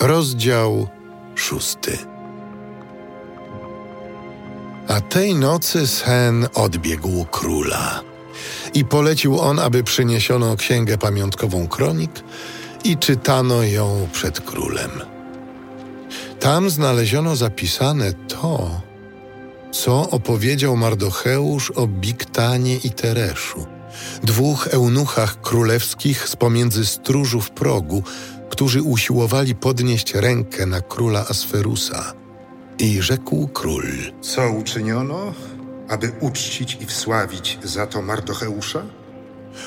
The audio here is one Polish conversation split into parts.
Rozdział szósty. A tej nocy sen odbiegł króla i polecił on, aby przyniesiono księgę pamiątkową kronik i czytano ją przed królem. Tam znaleziono zapisane to, co opowiedział Mardocheusz o Biktanie i Tereszu, dwóch eunuchach królewskich z pomiędzy stróżów progu, którzy usiłowali podnieść rękę na króla Asferusa. I rzekł król: Co uczyniono, aby uczcić i wsławić za to Mardocheusza?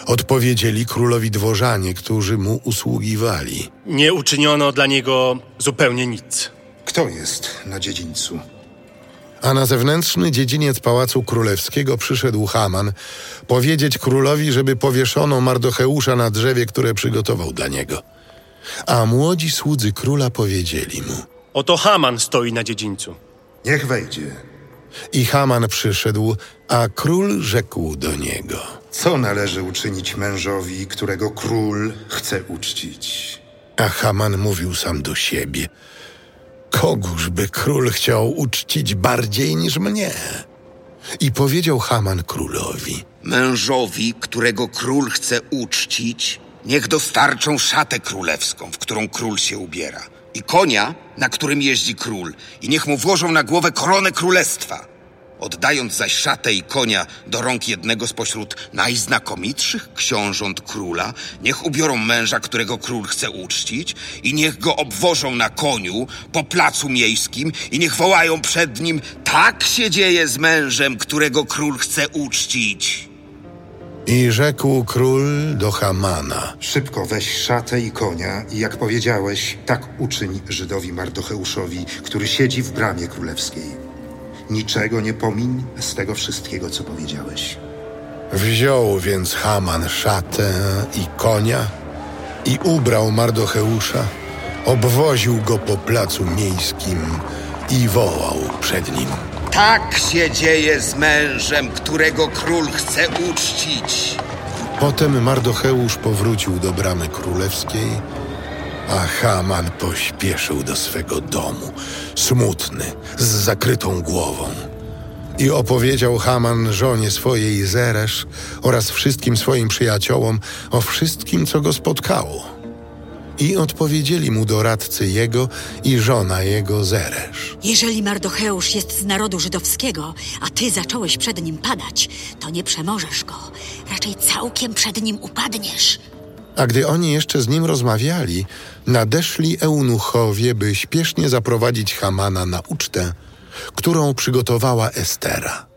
Odpowiedzieli królowi dworzanie, którzy mu usługiwali. Nie uczyniono dla niego zupełnie nic. Kto jest na dziedzińcu? A na zewnętrzny dziedziniec pałacu królewskiego przyszedł Haman powiedzieć królowi, żeby powieszono Mardocheusza na drzewie, które przygotował dla niego. A młodzi słudzy króla powiedzieli mu. Oto Haman stoi na dziedzińcu. Niech wejdzie. I Haman przyszedł, a król rzekł do niego. Co należy uczynić mężowi, którego król chce uczcić? A Haman mówił sam do siebie. Kogóż by król chciał uczcić bardziej niż mnie? I powiedział Haman królowi. Mężowi, którego król chce uczcić, niech dostarczą szatę królewską, w którą król się ubiera, i konia, na którym jeździ król, i niech mu włożą na głowę koronę królestwa. Oddając zaś szatę i konia do rąk jednego spośród najznakomitszych książąt króla, niech ubiorą męża, którego król chce uczcić, i niech go obwożą na koniu po placu miejskim, i niech wołają przed nim: Tak się dzieje z mężem, którego król chce uczcić. I rzekł król do Hamana. Szybko weź szatę i konia i jak powiedziałeś, tak uczyń Żydowi Mardocheuszowi, który siedzi w bramie królewskiej. Niczego nie pomiń z tego wszystkiego, co powiedziałeś. Wziął więc Haman szatę i konia i ubrał Mardocheusza, obwoził go po placu miejskim i wołał przed nim. Tak się dzieje z mężem, którego król chce uczcić. Potem Mardocheusz powrócił do bramy królewskiej, a Haman pośpieszył do swego domu, smutny, z zakrytą głową. I opowiedział Haman żonie swojej Zeresz oraz wszystkim swoim przyjaciołom o wszystkim, co go spotkało. I odpowiedzieli mu doradcy jego i żona jego Zeresz. Jeżeli Mardocheusz jest z narodu żydowskiego, a ty zacząłeś przed nim padać, to nie przemożesz go. Raczej całkiem przed nim upadniesz. A gdy oni jeszcze z nim rozmawiali, nadeszli eunuchowie, by śpiesznie zaprowadzić Hamana na ucztę, którą przygotowała Estera.